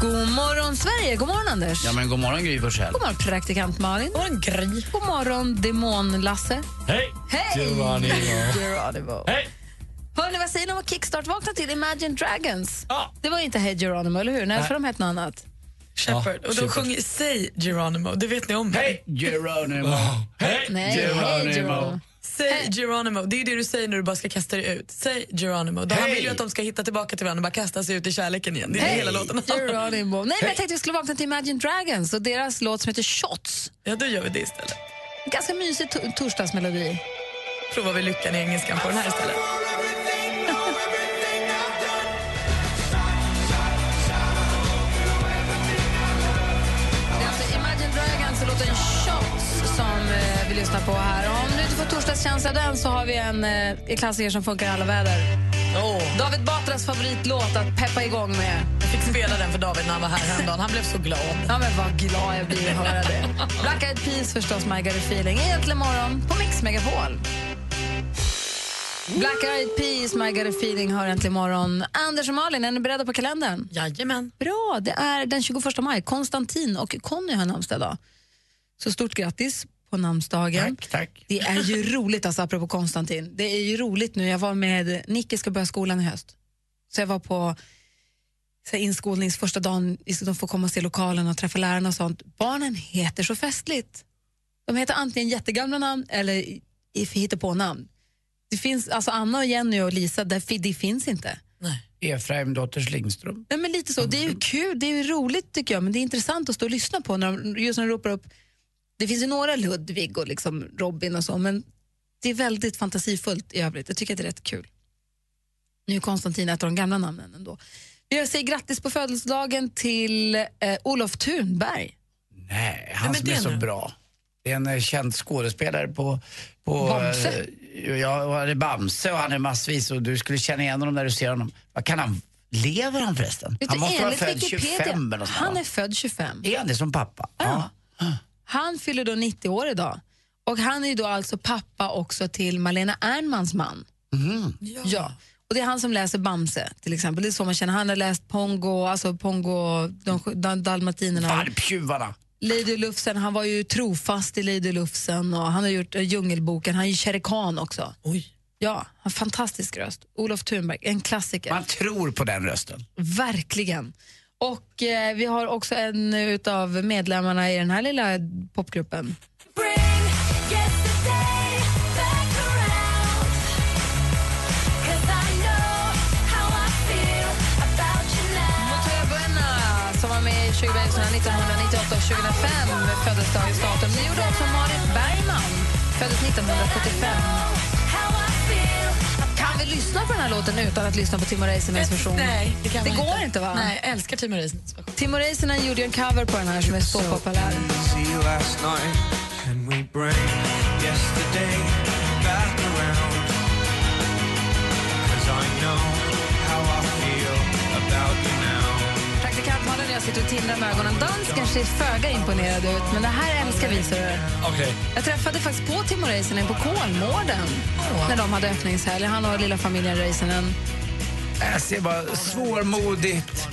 God morgon, Sverige! God morgon, Anders. Ja, men god morgon, Gry Forssell. God morgon, praktikant Malin. God morgon, Gry. God morgon, demon-Lasse. Hej! Hej! Geronimo. Geronimo. Hej! Hörni, vad säger ni om att Kickstart vakna till Imagine Dragons? Ja. Det var inte Hey Geronimo, eller hur? Nej, för de hette något annat. Shepard. och de sjunger Säg Geronimo, det vet ni om. Hej, Geronimo. Hej, Nej, Hey Geronimo. Säg Geronimo, det är det du säger när du bara ska kasta dig ut. Säg Geronimo. Då Han Hej. vill ju att de ska hitta tillbaka till varandra och bara kasta sig ut i kärleken igen. Det är Hey hela låten Geronimo. Nej, men jag tänkte vi skulle vakna till Imagine Dragons och deras låt som heter Shots. Ja, då gör vi det istället. Ganska mysig to- torsdagsmelodi. Provar vi lyckan i engelskan på den här istället. Det är alltså Imagine Dragons och låten Shots som eh, vi lyssnar på här. Får torsdagskänsla den så har vi en eh, klassiker som funkar i alla väder. Oh. David Batras favoritlåt att peppa igång med. Jag fick spela den för David när han var här häromdagen. Han blev så glad. Ja, men vad glad jag blir att höra det. Black Eyed Peas förstås, My Got Feeling. Egentligen morgon på Mix Megapol. Black Eyed Peas, My Got A Feeling hör äntligen morgon. Anders och Malin, är ni beredda på kalendern? Jajamän. Bra, det är den 21 maj. Konstantin och Conny har namnsdag idag. Så stort grattis på namnsdagen. Tack, tack. Det är ju roligt, alltså, apropå Konstantin. Det är ju roligt nu. Jag var med, Nicke ska börja skolan i höst. Så jag var på så här, inskolnings första dagen, de får komma och se lokalen och träffa lärarna och sånt. Barnen heter så festligt. De heter antingen jättegamla namn eller på namn. Det finns, alltså Anna och Jenny och Lisa, det, fi- det finns inte. Efraim Dotters Lindström. Nej, men lite så. Det är ju kul, det är ju roligt tycker jag, men det är intressant att stå och lyssna på när de, just när de ropar upp. Det finns ju några Ludvig och liksom Robin och så, men det är väldigt fantasifullt i övrigt. Jag tycker att det är rätt kul. Nu är Konstantin ett av de gamla namnen ändå. Jag säger grattis på födelsedagen till eh, Olof Thunberg. Nej, han men som är så nu? bra. Det är en eh, känd skådespelare på... på Bamse? eh, ja, och han är Bamse och han är massvis och du skulle känna igen honom när du ser honom. Vad kan han... Lever han förresten? Vet han måste vara född Wikipedia, 25 eller sånt Han är född 25. va? Är han det som pappa? Ja. Han fyller då 90 år idag. Och han är ju då alltså pappa också till Malena Ernmans man. Ja. Och det är han som läser Bamse till exempel. Det är så man känner. Han har läst Pongo, alltså Pongo, de, de, Dalmatinerna. Fan, tjuvarna. Lady Lufsen, han var ju trofast i Lady Lufsen och han har gjort uh, Djungelboken, han är ju Shere Khan också. Oj. Ja, han har fantastisk röst. Olof Thunberg, en klassiker. Man tror på den rösten. Verkligen. Och eh, vi har också en av medlemmarna i den här lilla popgruppen. Med i Sugarbabiesarna 1998 och 2005 föddes dagens datum. Det gjorde också Marit Bergman, föddes 1975. Vi lyssna på den här låten utan att lyssna på Timo Räisänens version? Nej, det kan Det man går inte. inte va? Nej, jag älskar Timo Räisänen. Timo Räisänen gjorde ju en cover på den här som är så populär. see Malin och jag sitter och tindrar med ögonen. Dansken ser föga imponerad ut, men det här älskar vi. Okej. Jag träffade faktiskt på Timo Räisänen på Kolmården när de hade öppningshelg. Han och lilla familjen Räisänen. Jag ser bara svårmodigt.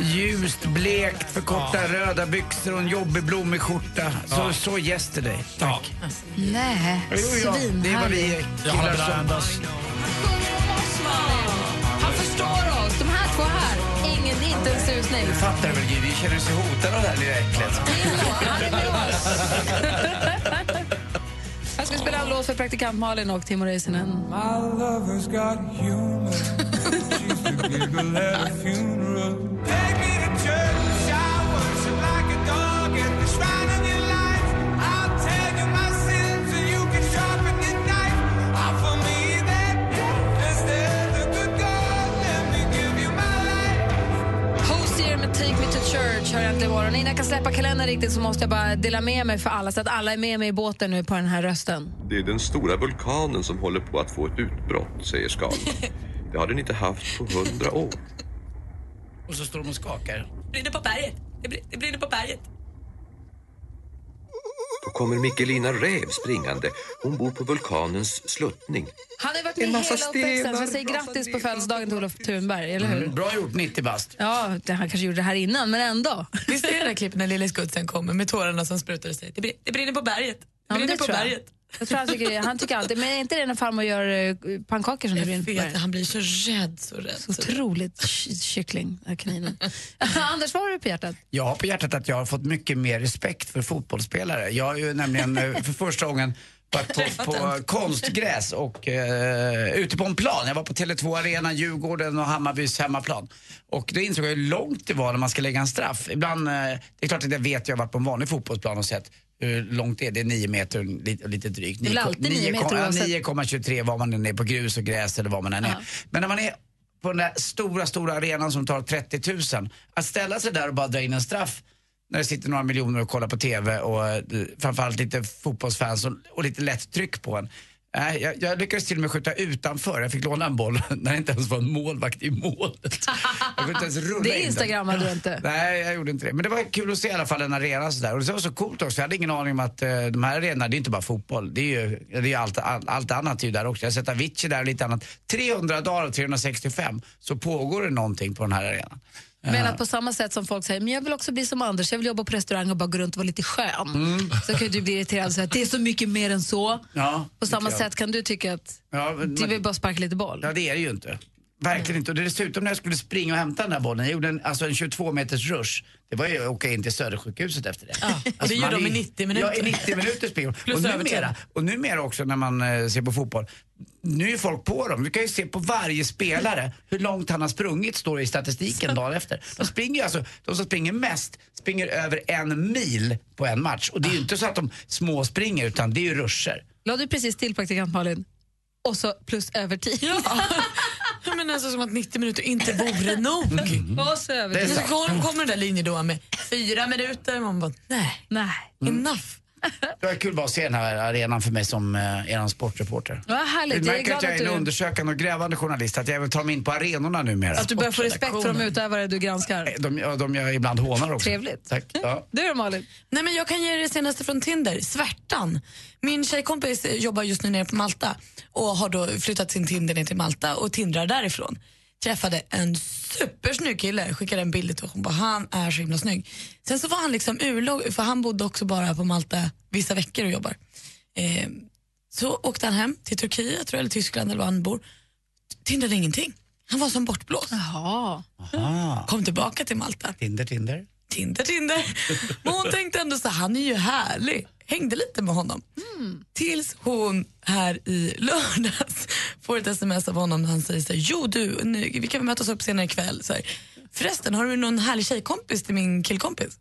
Ljust, blekt, för korta röda byxor och en jobbig blommig skjorta. Så, så yesterday. Tack. Nej, Jo, ja, det är vad vi killar som... ingen, inte en susning. Du fattar väl Gry, vi känner oss hotade av det här lilla äcklet. Jag ska spela en låt för praktikant Malin och Timo Räisänen. My lover's got humor. She's the Church hör äntligen morgon. Innan jag kan släppa kalendern riktigt så måste jag bara dela med mig för alla så att alla är med mig i båten nu på den här rösten. Det är den stora vulkanen som håller på att få ett utbrott, säger Skal. Det har den inte haft på hundra år. Och så står de och skakar. brinner på berget. Det, br- det brinner på berget. Då kommer Mikkelina Räv springande. Hon bor på vulkanens sluttning. En hela massa stenar, säger grattis på födelsedagen till Olof Thunberg, eller hur? Mm, bra gjort, 90 bast. Ja, det, han kanske gjorde det här innan, men ändå. Visst är det där klippet när Lille Skutsen kommer med tårarna som sprutar säger det, br- det brinner på berget. Det Ja, brinner det på tror jag. berget. Jag tror han, tycker, han tycker alltid, men är inte det när farmor gör eh, pannkakor som det brinner på vet, berget? han blir så rädd, så rädd. Så otroligt ky- kyckling, kaninen. Anders, vad har du på hjärtat? Jag har på hjärtat att jag har fått mycket mer respekt för fotbollsspelare. Jag har ju nämligen eh, för första gången varit på, konstgräs och eh, ute på en plan. Jag var på Tele2 Arena, Djurgården och Hammarbys hemmaplan. Och då insåg jag hur långt det var när man ska lägga en straff. Ibland, eh, det är klart att jag vet, jag har varit på en vanlig fotbollsplan och sett hur långt det är. Det är nio meter och lite, lite drygt. Det är väl alltid nio meter ja, oavsett. 9,23 var man än är på grus och gräs eller var man än är. Men när man är på den där stora, stora arenan som tar 30 000, att ställa sig där och bara dra in en straff när det sitter några miljoner och kollar på TV och eh, framförallt lite fotbollsfans och, och lite lätt tryck på en. Nej, jag, jag lyckades till och med skjuta utanför. Jag fick låna en boll när det inte ens var en målvakt i målet. Jag kunde inte ens rulla Det instagrammade du inte. Nej, jag gjorde inte det. Men det var kul att se i alla fall en arena sådär. Och det var så coolt också. Jag hade ingen aning om att eh, de här arenorna, det är inte bara fotboll. Det är ju det är allt, all, allt annat är ju där också. Jag har sett Avicii där och lite annat. 300 dagar av 365 så pågår det någonting på den här arenan. Men att på samma sätt som folk säger, men jag vill också bli som Anders, jag vill jobba på restaurang och bara gå runt och vara lite skön. Så kan du bli irriterad och säga att det är så mycket mer än så. Ja, På samma sätt kan du tycka att Ja, men- du vill bara sparka lite boll. Ja, det är det ju inte. Verkligen inte. Och dessutom när jag skulle springa och hämta den där bollen, jag gjorde en, alltså en 22 meters rush. Det var ju att åka in till Södersjukhuset efter det. och det gör man de i 90 minuter. Ja, i 90 minuter springer och numera, och numera också när man eh, ser på fotboll, nu är folk på dem. Vi kan ju se på varje spelare hur långt han har sprungit, står det i statistiken dagen efter. De springer alltså, de som springer mest springer över en mil på en match. Och det är ju inte så att de små springer utan det är ju ruscher. Lade du precis till praktikant Malin? Och så plus övertid. Ja, men alltså som att 90 minuter inte vore nog. Och så Det är övertid. Så kommer den där linjedomaren med fyra minuter. Man bara, nej, Nej. enough. Det var kul bara att se den här arenan för mig som eh, er sportreporter. Vad härligt. Du Jag är märker glad att jag att är en du, undersökande och grävande journalist, att jag även tar mig in på arenorna numera. att du börjar få respekt för de utövare du granskar. De, ja, de jag ibland hånar också. Trevligt. Tack. Ja. Du då Malin? Nej, men jag kan ge er det senaste från Tinder, svärtan. Min tjejkompis eh, jobbar just nu nere på Malta och har då flyttat sin Tinder ner till Malta och tindrar därifrån. Träffade en supersnygg kille, skickade en bild till honom. Han är så himla snygg. Sen så var han liksom urlåg, för han bodde också bara på Malta vissa veckor och jobbar. Eh, så åkte han hem till Turkiet, tror jag, eller Tyskland eller var han bor. Tindrade ingenting. Han var som bortblåst. Jaha. Ah, Kom tillbaka till Malta. Tinder, Tinder. Tinder, Tinder. Men hon tänkte ändå så han är ju härlig. Hängde lite med honom. Tills hon här i lördags får ett sms av honom där han säger så här, jo du, nu, vi kan väl mötas upp senare ikväll. Så här, Förresten, har du någon härlig tjejkompis till min killkompis?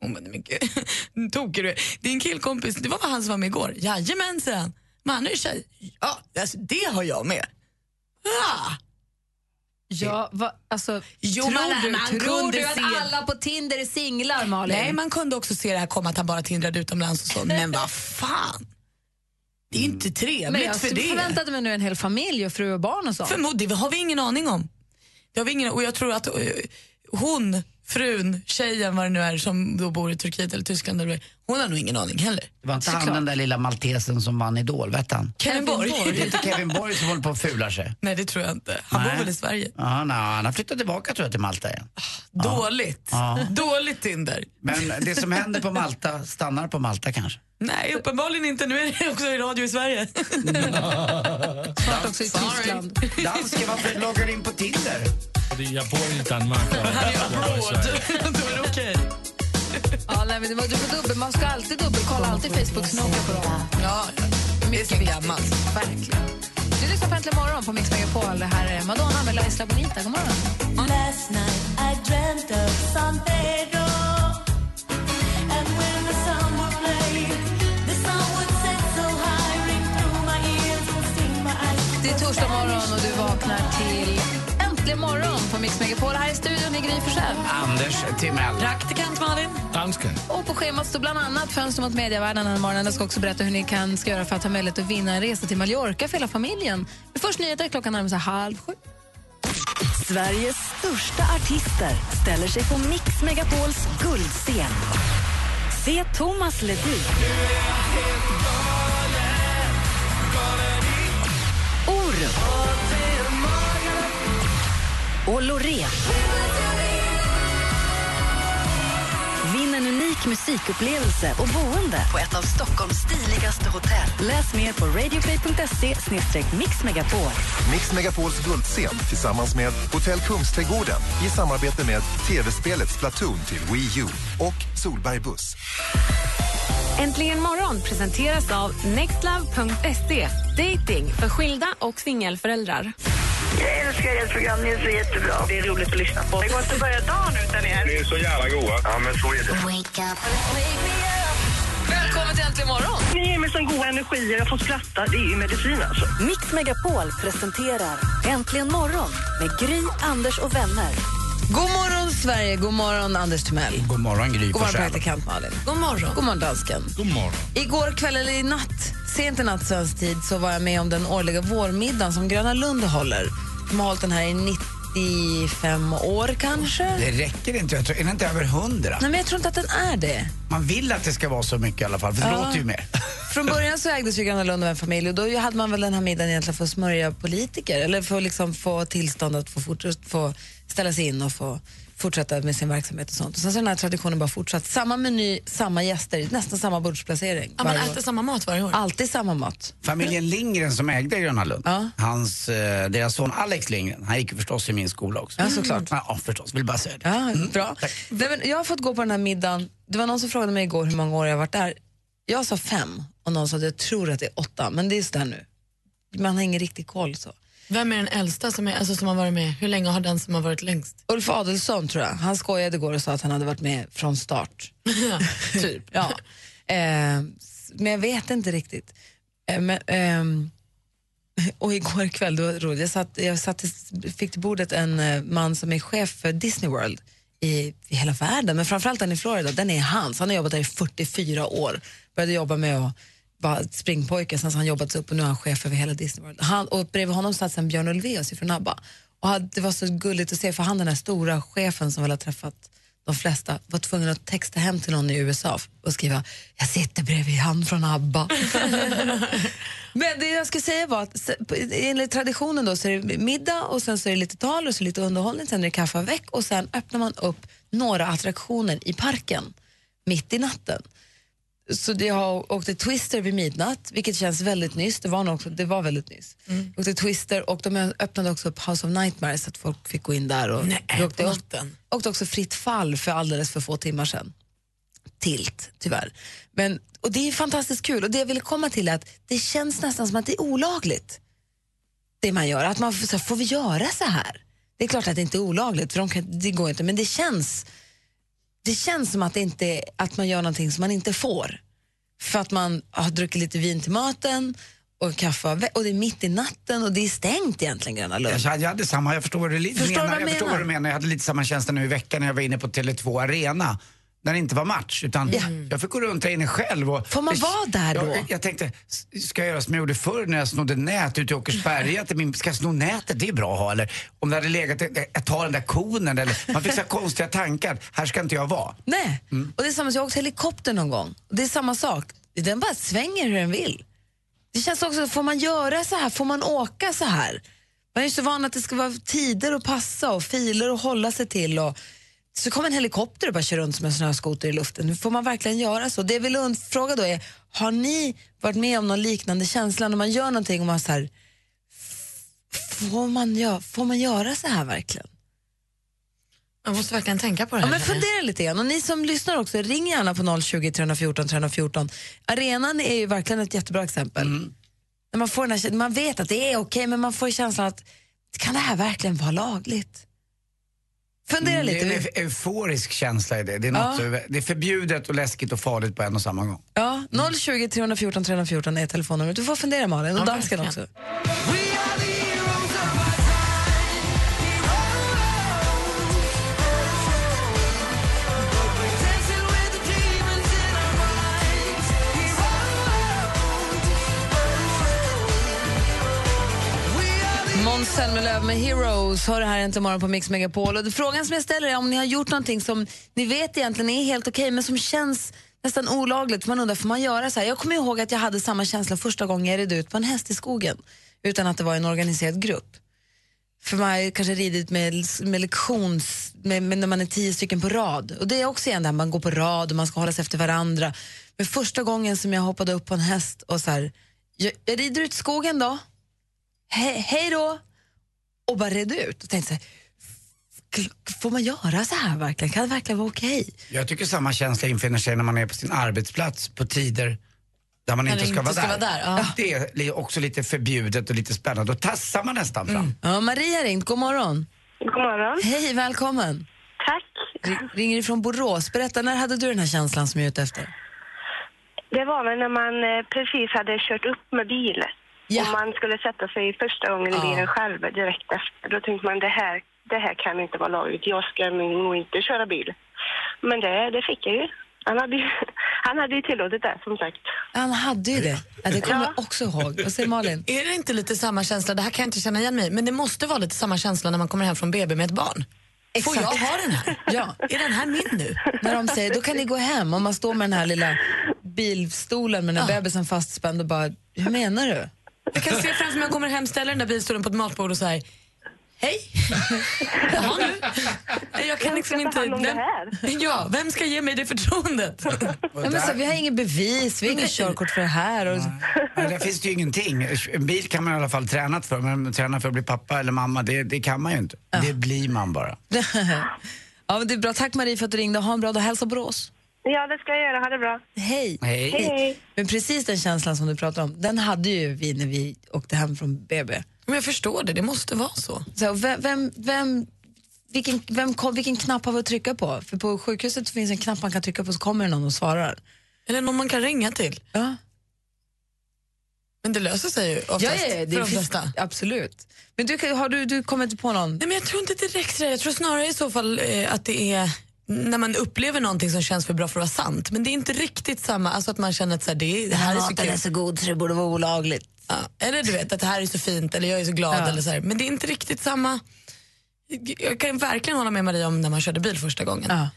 Hon bara, men gud, tokig du. Din killkompis, det var han som var med igår? Jajamän, säger han. Men han är ju tjej. Ja, alltså, det har jag med. Ah. Ja, va, alltså, Jo, tror man- du, man tror du att se- alla på Tinder är singlar Malin? Nej, man kunde också se det här komma att han bara tindrade utomlands och så. Men vad fan. Det är inte trevligt Men jag för det. förväntade mig nu en hel familj och fru och barn och så. Förmodligen, har vi ingen aning om. Det har vi ingen, och jag tror att eh, hon, frun, tjejen, vad det nu är som då bor i Turkiet eller Tyskland, eller, hon har nog ingen aning heller. Det var inte Såklart. han den där lilla maltesen som vann Idol, vet han? Kevin Borg? Det är inte Kevin Borg som håller på att fula sig. Nej, det tror jag inte. Han Nej. bor väl i Sverige. Ja, nej, han har flyttat tillbaka tror jag till Malta igen. Dåligt. Ja. Dåligt Tinder. Men det som händer på Malta stannar på Malta kanske. Nej, uppenbarligen inte. Nu är det också i radio i Sverige. Snart också i Tyskland. Dansken, varför loggar du in på Tinder? Jeg bor i Danmark. Han är jeg bor i Sverige. abroad. Då är det okej. Ja, nej, men det var, du får dubbel, man ska alltid dubbelkolla, alltid Facebook-snoka på dem. Ja, det är så gammalt. Verkligen. Du lyssnar på Äntligen morgon på Mix Megapol. Det här är Madonna med La Isla Bonita. God morgon. Last night I dreamt of San Pedro And when the sun would play The sun would set so high Ring through my ears and sting my eyes Det är torsdag morgon och du vaknar till Äntligen morgon på Mix Megapol. Här i studion är Gry Forssell. Anders Timell. Praktikant Malin. Dansken. Och på schemat står bland annat Fönster mot medievärlden den här morgonen. Jag ska också berätta hur ni kan ska göra för att ha möjlighet att vinna en resa till Mallorca för hela familjen. Men först nyheter, klockan närmar sig halv sju. Sveriges största artister ställer sig på Mix Megapols guldscen. Se Thomas Ledin. Orup. Och Loreen. Vinn en unik musikupplevelse och boende på ett av Stockholms stiligaste hotell. Läs mer på radioplay.se mixmegapol. Mix Megapols guldscen tillsammans med Hotell Kungsträdgården i samarbete med tv-spelet Splatoon till Wii U och Solberg Buss. Äntligen morgon presenteras av nextlove.se. Dating för skilda och singelföräldrar. Jag älskar ert program, ni är så jättebra. Det är roligt att lyssna på. Det går inte att börja dagen utan er. Ni är så jävla goa. Ja, men så är det. Välkommen till Äntligen morgon. Ni ger mig sån god energi och jag får skratta. Det är ju medicin alltså. Mix Megapol presenterar Äntligen morgon med Gry, Anders och vänner. God morgon, Sverige. God morgon, Anders Timell. God morgon, Gry God morgon, praktikant Malin. God morgon. God morgon, dansken. God morgon. Igår kväll, eller i natt, sent i natt svensk tid, så var jag med om den årliga vårmiddagen som Gröna Lund håller. De har hållit den här i 95 år kanske. Det räcker inte. Jag tror, är den inte över hundra? Nej, men jag tror inte att den är det. Man vill att det ska vara så mycket i alla fall, för det Ja. låter ju mer. Från början så ägdes ju Gröna Lund av en familj och då hade man väl den här middagen egentligen för att smörja politiker eller för att liksom få tillstånd att få, fortsätta, få ställa sig in och få fortsätta med sin verksamhet och sånt. Och sen så har den här traditionen bara fortsatt. Samma meny, samma gäster, nästan samma bordsplacering. Ja, man varje år. äter samma mat varje år. Alltid samma mat. Familjen Lindgren som ägde Gröna Lund, hans, eh, deras son Alex Lindgren, han gick förstås i min skola också. Ja, såklart. Ja, förstås. Vill bara säga det. Ja, bra. Nej, men jag har fått gå på den här middagen. Det var någon som frågade mig igår hur många år jag har varit där. Jag sa fem och någon sa att jag tror att det är åtta, men det är sådär nu. Man har ingen riktig koll. så. Vem är den äldsta som, är, alltså, som har varit med? Hur länge har den som har varit längst? Ulf Adelsson tror jag. Han skojade igår och sa att han hade varit med från start. typ. Ja. Eh, men jag vet inte riktigt. Eh, men, ehm, och igår kväll, då, roligt. jag, satt, jag satt, fick till bordet en eh, man som är chef för Disney World i, i hela världen, men framförallt den i Florida. Den är hans. Han har jobbat där i 44 år. Började jobba med att vara springpojke, sen så han jobbat sig upp och nu är han chef över hela Disney World. Han, och bredvid honom satt sen Björn Ulvaeus från ABBA. Och det var så gulligt att se, för han den här stora chefen som väl har träffat de flesta var tvungen att texta hem till någon i USA och skriva “Jag sitter bredvid han från ABBA”. Men det jag skulle säga var att enligt traditionen då så är det middag och sen så är det lite tal och så lite underhållning, sen är det kaffe och väck och sen öppnar man upp några attraktioner i parken mitt i natten. Så det har åkt till Twister vid midnatt, vilket känns väldigt nyss. Det var, nog också, det var väldigt nyss. Mm. Åkte Twister och de öppnade också upp House of Nightmares så att folk fick gå in där. Och Nej, vi åkte, natten. åkte också fritt fall för alldeles för få timmar sedan. Tilt, tyvärr. Men, och det är fantastiskt kul och det jag ville komma till är att det känns nästan som att det är olagligt. Det man gör, att man får, så här, får vi göra så här? Det är klart att det inte är olagligt, för de kan, det går inte, men det känns det känns som att, inte, att man gör någonting som man inte får. För att man har druckit lite vin till maten och kaffe och det är mitt i natten och det är stängt egentligen Gröna Lund. Jag, jag hade samma, jag förstår vad du Förstår menar. vad jag jag förstår menar. vad du menar. Jag hade lite samma känsla nu i veckan när jag var inne på Tele2 Arena. När det inte var match, utan jag fick gå runt där inne själv. Och Får man det- vara där då? Jag, jag tänkte, ska jag göra som jag gjorde förr när jag snodde nät ute i Åkersberga? Att min- Ska jag sno nätet? Det är bra att ha. Eller om det hade legat, jag tar den där konen. Eller, man fick så här konstiga tankar. Här ska inte jag vara. Nej, och det är samma sak. Jag har åkt helikopter någon gång. Det är samma sak. Den bara svänger hur den vill. Det känns också, får man göra så här? Får man åka så här? Man är ju så van att det ska vara tider att passa och filer att hålla sig till. Och så kommer en helikopter och bara kör runt som en snöskoter i luften. Får man verkligen göra så? Det jag vill fråga då är, har ni varit med om någon liknande känsla när man gör någonting och man så här, får man, gö- får man göra så här verkligen? Jag måste verkligen tänka på det Ja, men fundera lite grann. Och ni som lyssnar också, ring gärna på 020 314 314. Arenan är ju verkligen ett jättebra exempel. När man, får den här, man vet att det är okej, men man får känslan att kan det här verkligen vara lagligt? Fundera lite. Det är en euforisk känsla i det. Det är, Ja. något, så- det är förbjudet och läskigt och farligt på en och samma gång. Ja, 020 314 314 är telefonnumret. Du får fundera Malin, och Ja, dansken också. Måns Zelmerlöw med Heroes har det här inte morgon på Mix Megapol. Och frågan som jag ställer är om ni har gjort någonting som ni vet egentligen är helt okej men som känns nästan olagligt. Man undrar, får man göra så här? Jag kommer ihåg att jag hade samma känsla första gången jag red ut på en häst i skogen utan att det var en organiserad grupp. För man har kanske ridit med, med lektions... Med, med när man är tio stycken på rad. Och det är också igen där man går på rad och man ska hålla sig efter varandra. Men första gången som jag hoppade upp på en häst och så här, jag, jag rider ut i skogen då. He, hej då! Och bara red ut. Och tänkte så här, "F- får man göra så här verkligen? Kan det verkligen vara okej? Jag tycker samma känsla infinner sig när man är på sin arbetsplats på tider där man inte ska, inte vara, ska där. vara där, ja. Det är också lite förbjudet och lite spännande. Då tassar man nästan fram. Ja, Maria ringt. God morgon. God morgon. Hej, välkommen. Tack. R- ringer ifrån Borås. Berätta, när hade du den här känslan som jag är ute efter? Det var väl när man eh, precis hade kört upp med bil. Och man skulle sätta sig första gången i Ja. bilen själv direkt efter. Då tänkte man det här, det här kan inte vara lagligt. Jag ska nog inte köra bil. Men det, det fick jag ju. Han hade ju, han hade ju tillåtit det, som sagt. Han hade ju det. Ja, det kommer jag också ihåg. Vad säger Malin? Är det inte lite samma känsla, det här kan jag inte känna igen mig men det måste vara lite samma känsla när man kommer hem från BB med ett barn. Får jag ha den här? Ja. Är den här min nu? När de säger då kan ni gå hem och man står med den här lilla bilstolen med den här bebisen fastspänd och bara, hur menar du? Jag kan se framför mig jag kommer hem, ställer den där bilstolen på ett matbord och säger Hej! Jaha nu. Jag kan liksom inte... Vem, ja, vem ska ge mig det förtroendet? Ja, men så, vi har ingen bevis, vi har inget körkort för det här. Och, Ja, där finns det ju ingenting. En bil kan man i alla fall tränat för, men träna för att bli pappa eller mamma, det, det kan man ju inte. Det blir man bara. ja, men det är bra. Tack Marie för att du ringde. Ha en bra dag. Hälsa Borås. Ja, det ska jag göra. Ha det bra. Hej. Hej. Hej. Men precis den känslan som du pratar om, den hade ju vi när vi åkte hem från BB. Men jag förstår det, det måste vara så. Så vem, vem, vem, vilken, vem, vilken knapp har vi att trycka på? För på sjukhuset finns en knapp man kan trycka på så kommer det någon och svarar. Eller någon man kan ringa till. Ja. Men det löser sig ju oftast Ja, ja, ja, det för de finns- flesta. Absolut. Men du, har du, du kommer inte på någon? Nej, men jag tror inte direkt det. Jag tror snarare i så fall eh, att det är när man upplever någonting som känns för bra för att vara sant. Men det är inte riktigt samma, alltså att man känner att så här, det, är, det här är så kul. är så god så det borde vara olagligt. Ja, eller du vet att det här är så fint eller jag är så glad. Ja. Eller så här. Men det är inte riktigt samma. Jag kan verkligen hålla med Maria om när man körde bil första gången.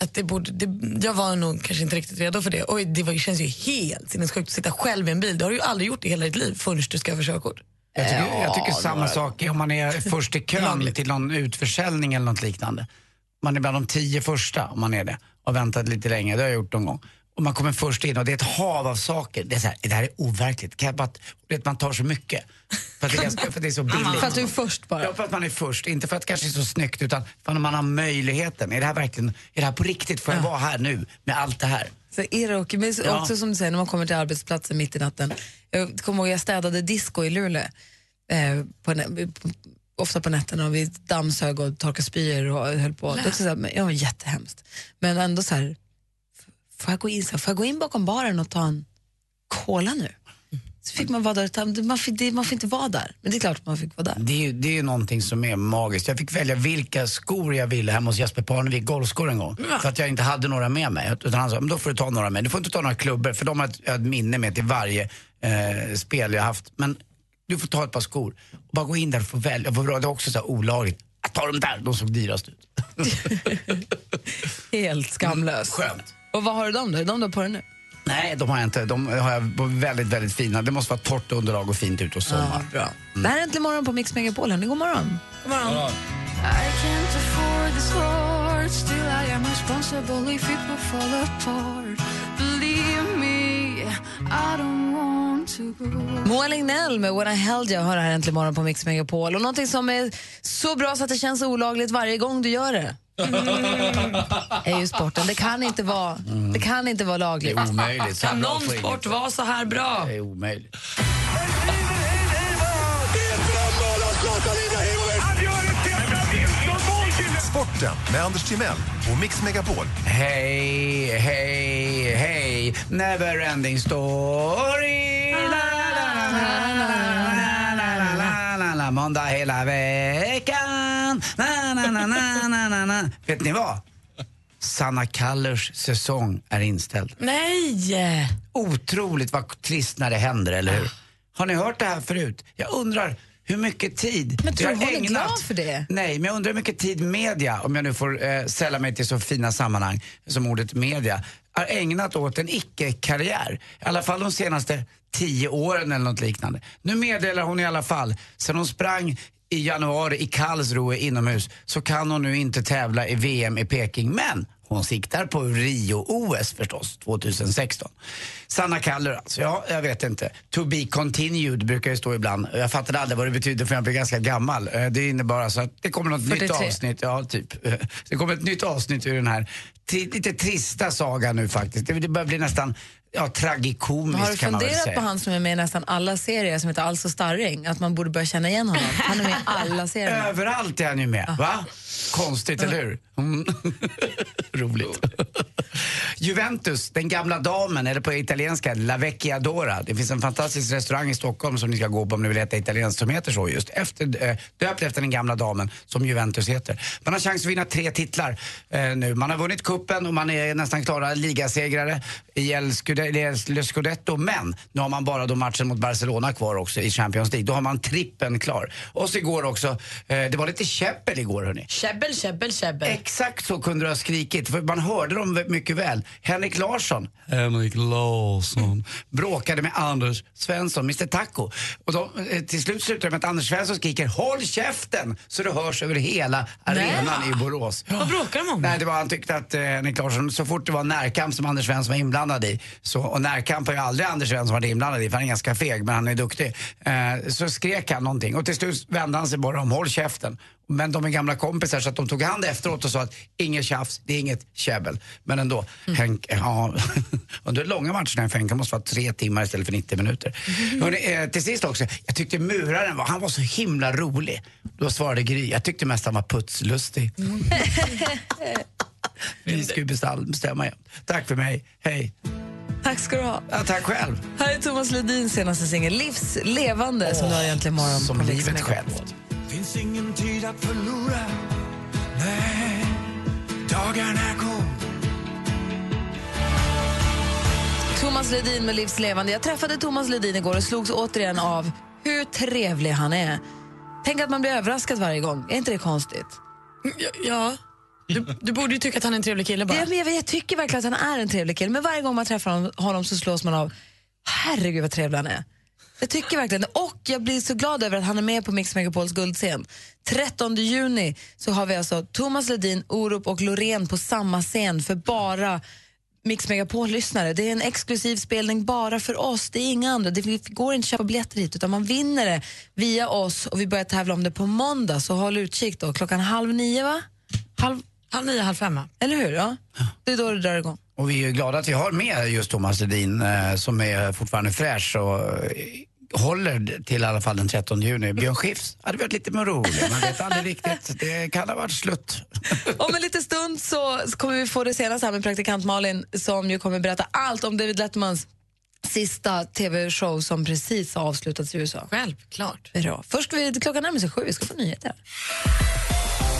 Att det borde, det, jag var nog kanske inte riktigt redo för det. Och det var, känns ju helt sinnessjukt att sitta själv i en bil. Du har ju aldrig gjort det i hela ditt liv förrän du ska få körkort. Jag tycker, jag tycker Ja, samma sak om man är först i kön till någon utförsäljning eller något liknande. Man är bland de tio första om man är det och väntat lite länge, det har jag gjort någon gång. Och man kommer först in och det är ett hav av saker. Det är så här, det här är overkligt. Kan jag bara, vet, man tar så mycket. För att det är, ganska, för att det är så billigt. För att du är först bara. Ja, för att man är först. Inte för att det kanske är så snyggt utan för att man har möjligheten. Är det här verkligen, är det här på riktigt? Får jag vara här nu med allt det här? Så är det okej. Men Ja. också som du säger, när man kommer till arbetsplatsen mitt i natten. Jag kommer ihåg jag städade disco i Luleå. Eh, på, på, ofta på nätterna och vi dammsög och torkade spyor och höll på. Det var, så här, men, ja, jättehemskt. Men ändå så här, får jag, gå in, så här, får jag gå in bakom baren och ta en cola nu? Så fick man vara där, man fick, det, man får inte vara där. Men det är klart att man fick vara där. Det är ju det är ju någonting som är magiskt. Jag fick välja vilka skor jag ville hemma hos Jesper Parnevik, golfskor en gång. För att jag inte hade några med mig. Utan han sa, men då får du ta några med. Du får inte ta några klubbor för de har jag ett minne med till varje eh, spel jag haft. Men du får ta ett par skor. Och bara gå in där och få välja. Det var också så här olagligt. Jag tar de där, de såg dyrast ut. Helt skamlöst. Skönt. Och vad har du dem då? Är de då på dig nu? Nej, de har jag inte. De har jag väldigt, väldigt fina. Det måste vara torrt underlag och fint ut och sommar. bra. Det här är Äntligen morgon på Mix Megapol. Hörni, God morgon. God morgon. I can't afford this war. Still, I am Moa Lignell med When I held you har här äntligen morgon på Mix Megapol. Och någonting som är så bra så att det känns olagligt varje gång du gör det. är ju sporten. Det kan inte vara, det kan inte vara lagligt. Det är omöjligt. Kan någon sport vara så här bra? Det är omöjligt. Sporten med Anders Timell och Mix Megapol. Hej, hej, hej, never ending story. La, Måndag hela veckan. Na, na, na, na, na, na, na. Vet ni vad? Sanna Kallers säsong är inställd. Nej! Otroligt vad trist när det händer, eller hur? Har ni hört det här förut? Jag undrar hur mycket tid Men tror jag du hon är glad för det? Nej, men jag undrar hur mycket tid media, om jag nu får eh, sälla mig till så fina sammanhang som ordet media, har ägnat åt en icke-karriär. I alla fall de senaste tio åren eller något liknande. Nu meddelar hon i alla fall, sen hon sprang i januari i Karlsruhe inomhus så kan hon nu inte tävla i VM i Peking. Men hon siktar på Rio-OS förstås, 2016. Sanna Kaller alltså, ja, jag vet inte. To be continued brukar det stå ibland. Jag fattade aldrig vad det betyder för jag blev ganska gammal. Eh, Det innebar alltså att det kommer något nytt 43. avsnitt, ja typ. Det kommer ett nytt avsnitt ur den här lite trista sagan nu faktiskt. Det börjar bli nästan ja, tragikomiskt Har du kan man väl funderat säga. på han som är med i nästan alla serier som heter Alltså Starring? Att man borde börja känna igen honom. Han är med i alla serier. Överallt är han ju med, va? Konstigt, eller hur? Mm. Roligt. Juventus, den gamla damen, eller på italienska La Vecchia Dora. Det finns en fantastisk restaurang i Stockholm som ni ska gå på om ni vill äta italienskt som heter så just. Efter, eh, döpt efter den gamla damen som Juventus heter. Man har chans att vinna tre titlar eh, nu. Man har vunnit kuppen och man är nästan klara ligasegrare i El Scudetto, Le Scudetto. Men nu har man bara då matchen mot Barcelona kvar också i Champions League. Då har man trippen klar. Och så igår också, eh, det var lite käppel igår hörni. Käbbel, käbbel, käbbel. Exakt så kunde du ha skrikit, för man hörde dem mycket väl. Henrik Larsson, Henrik Larsson. bråkade med Anders Svensson, Mr Taco. Och de, eh, till slut slutar det med att Anders Svensson skriker “Håll käften!” så det hörs över hela arenan i Borås. Vad bråkar de om? Nej, det var, han tyckte att eh, Henrik Larsson, så fort det var närkamp som Anders Svensson var inblandad i, så, och närkamp har ju aldrig Anders Svensson varit inblandad i för han är ganska feg men han är duktig. Eh, så skrek han någonting och till slut vände han sig bara om, håll käften. Men de är gamla kompisar så att de tog hand efteråt och sa att inget tjafs, det är inget käbbel. Men ändå, Henk, ja, under långa matcherna för Henke måste vara tre timmar istället för 90 minuter. Hörrni, eh, till sist också, jag tyckte muraren var, han var så himla rolig. Då svarade Gry, jag tyckte mest han var putslustig. Vi ska ju bestäm- bestämma igen. Tack för mig, hej. Tack ska du ha. Ja, tack själv. Här är Thomas Ledins senaste singel, Livs levande, som du har egentligen imorgon Som på livet självt. Finns ingen tid att förlora Nej, dagarna går Thomas Ledin med Livs levande. Jag träffade Thomas Ledin igår och slogs återigen av hur trevlig han är. Tänk att man blir överraskad varje gång. Är inte det konstigt? Ja. Du, du borde ju tycka att han är en trevlig kille bara. Jag, jag, jag tycker verkligen att han är en trevlig kille, men varje gång man träffar honom, honom så slås man av herregud vad trevlig han är. Jag tycker verkligen. Och jag blir så glad över att han är med på Mix Megapols guldscen. 13 juni så har vi alltså Thomas Ledin, Orup och Loreen på samma scen för bara Mix Megapol-lyssnare. Det är en exklusiv spelning bara för oss. Det är inga andra. Det går inte att köpa biljetter hit utan man vinner det via oss och vi börjar tävla om det på måndag. Så håll utkik då. Klockan halv nio va? Halv, halv nio, halv fem va? Eller hur? Ja. Det är då det drar igång. Och vi är ju glada att vi har med just Thomas Ledin eh, som är fortfarande fräsch och eh, håller till i alla fall den 13 juni. Björn Skifs hade varit lite mer rolig, man vet aldrig riktigt. Det kan ha varit slut. Om en liten stund så kommer vi få det senaste här med praktikant Malin som ju kommer berätta allt om David Lettermans sista tv-show som precis har avslutats i USA. Självklart. Bra. Först vi, klockan närmar sig sju, vi ska få nyheter.